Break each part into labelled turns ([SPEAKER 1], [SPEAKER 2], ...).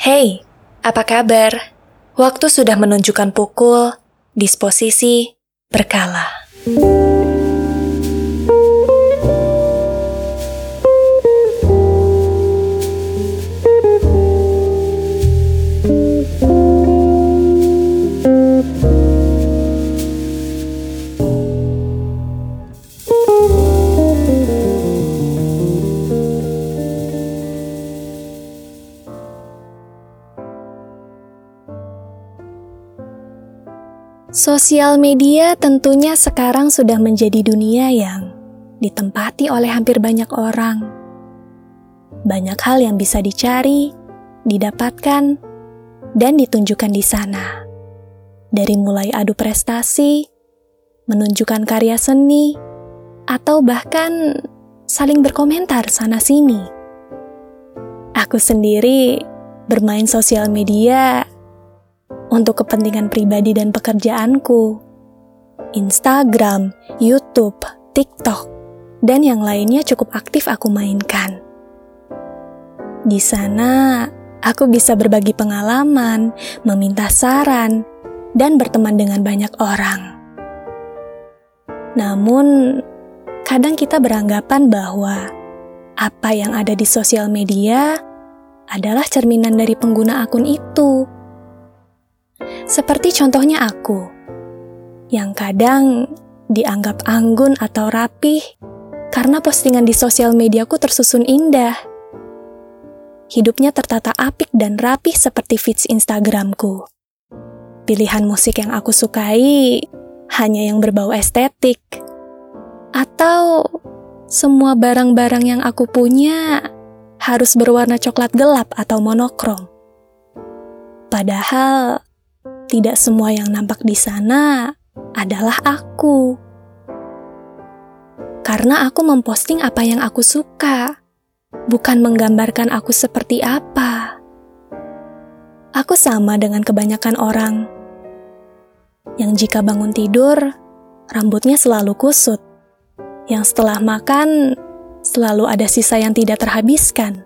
[SPEAKER 1] Hey, apa kabar? Waktu sudah menunjukkan pukul, disposisi, berkala. Sosial media tentunya sekarang sudah menjadi dunia yang ditempati oleh hampir banyak orang. Banyak hal yang bisa dicari, didapatkan, dan ditunjukkan di sana. Dari mulai adu prestasi, menunjukkan karya seni, atau bahkan saling berkomentar sana-sini. Aku sendiri bermain sosial media untuk kepentingan pribadi dan pekerjaanku. Instagram, YouTube, TikTok, dan yang lainnya cukup aktif aku mainkan. Di sana, aku bisa berbagi pengalaman, meminta saran, dan berteman dengan banyak orang. Namun, kadang kita beranggapan bahwa apa yang ada di sosial media adalah cerminan dari pengguna akun itu seperti contohnya aku, yang kadang dianggap anggun atau rapih karena postingan di sosial mediaku tersusun indah. Hidupnya tertata apik dan rapih seperti feeds Instagramku. Pilihan musik yang aku sukai hanya yang berbau estetik. Atau semua barang-barang yang aku punya harus berwarna coklat gelap atau monokrom. Padahal tidak semua yang nampak di sana adalah aku. Karena aku memposting apa yang aku suka, bukan menggambarkan aku seperti apa. Aku sama dengan kebanyakan orang yang jika bangun tidur, rambutnya selalu kusut. Yang setelah makan, selalu ada sisa yang tidak terhabiskan.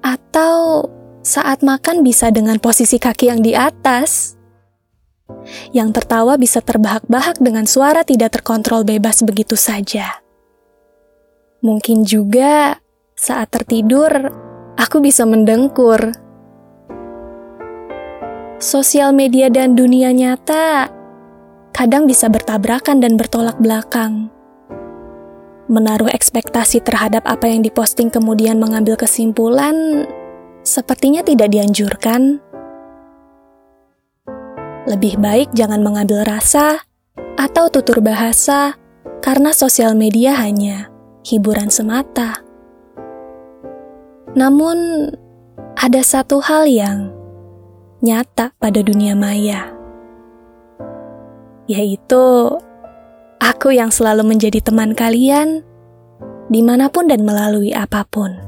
[SPEAKER 1] Atau saat makan bisa dengan posisi kaki yang di atas. Yang tertawa bisa terbahak-bahak dengan suara tidak terkontrol bebas begitu saja. Mungkin juga saat tertidur, aku bisa mendengkur. Sosial media dan dunia nyata kadang bisa bertabrakan dan bertolak belakang. Menaruh ekspektasi terhadap apa yang diposting kemudian mengambil kesimpulan sepertinya tidak dianjurkan. Lebih baik jangan mengambil rasa atau tutur bahasa karena sosial media hanya hiburan semata. Namun, ada satu hal yang nyata pada dunia maya, yaitu aku yang selalu menjadi teman kalian di mana pun dan melalui apa pun.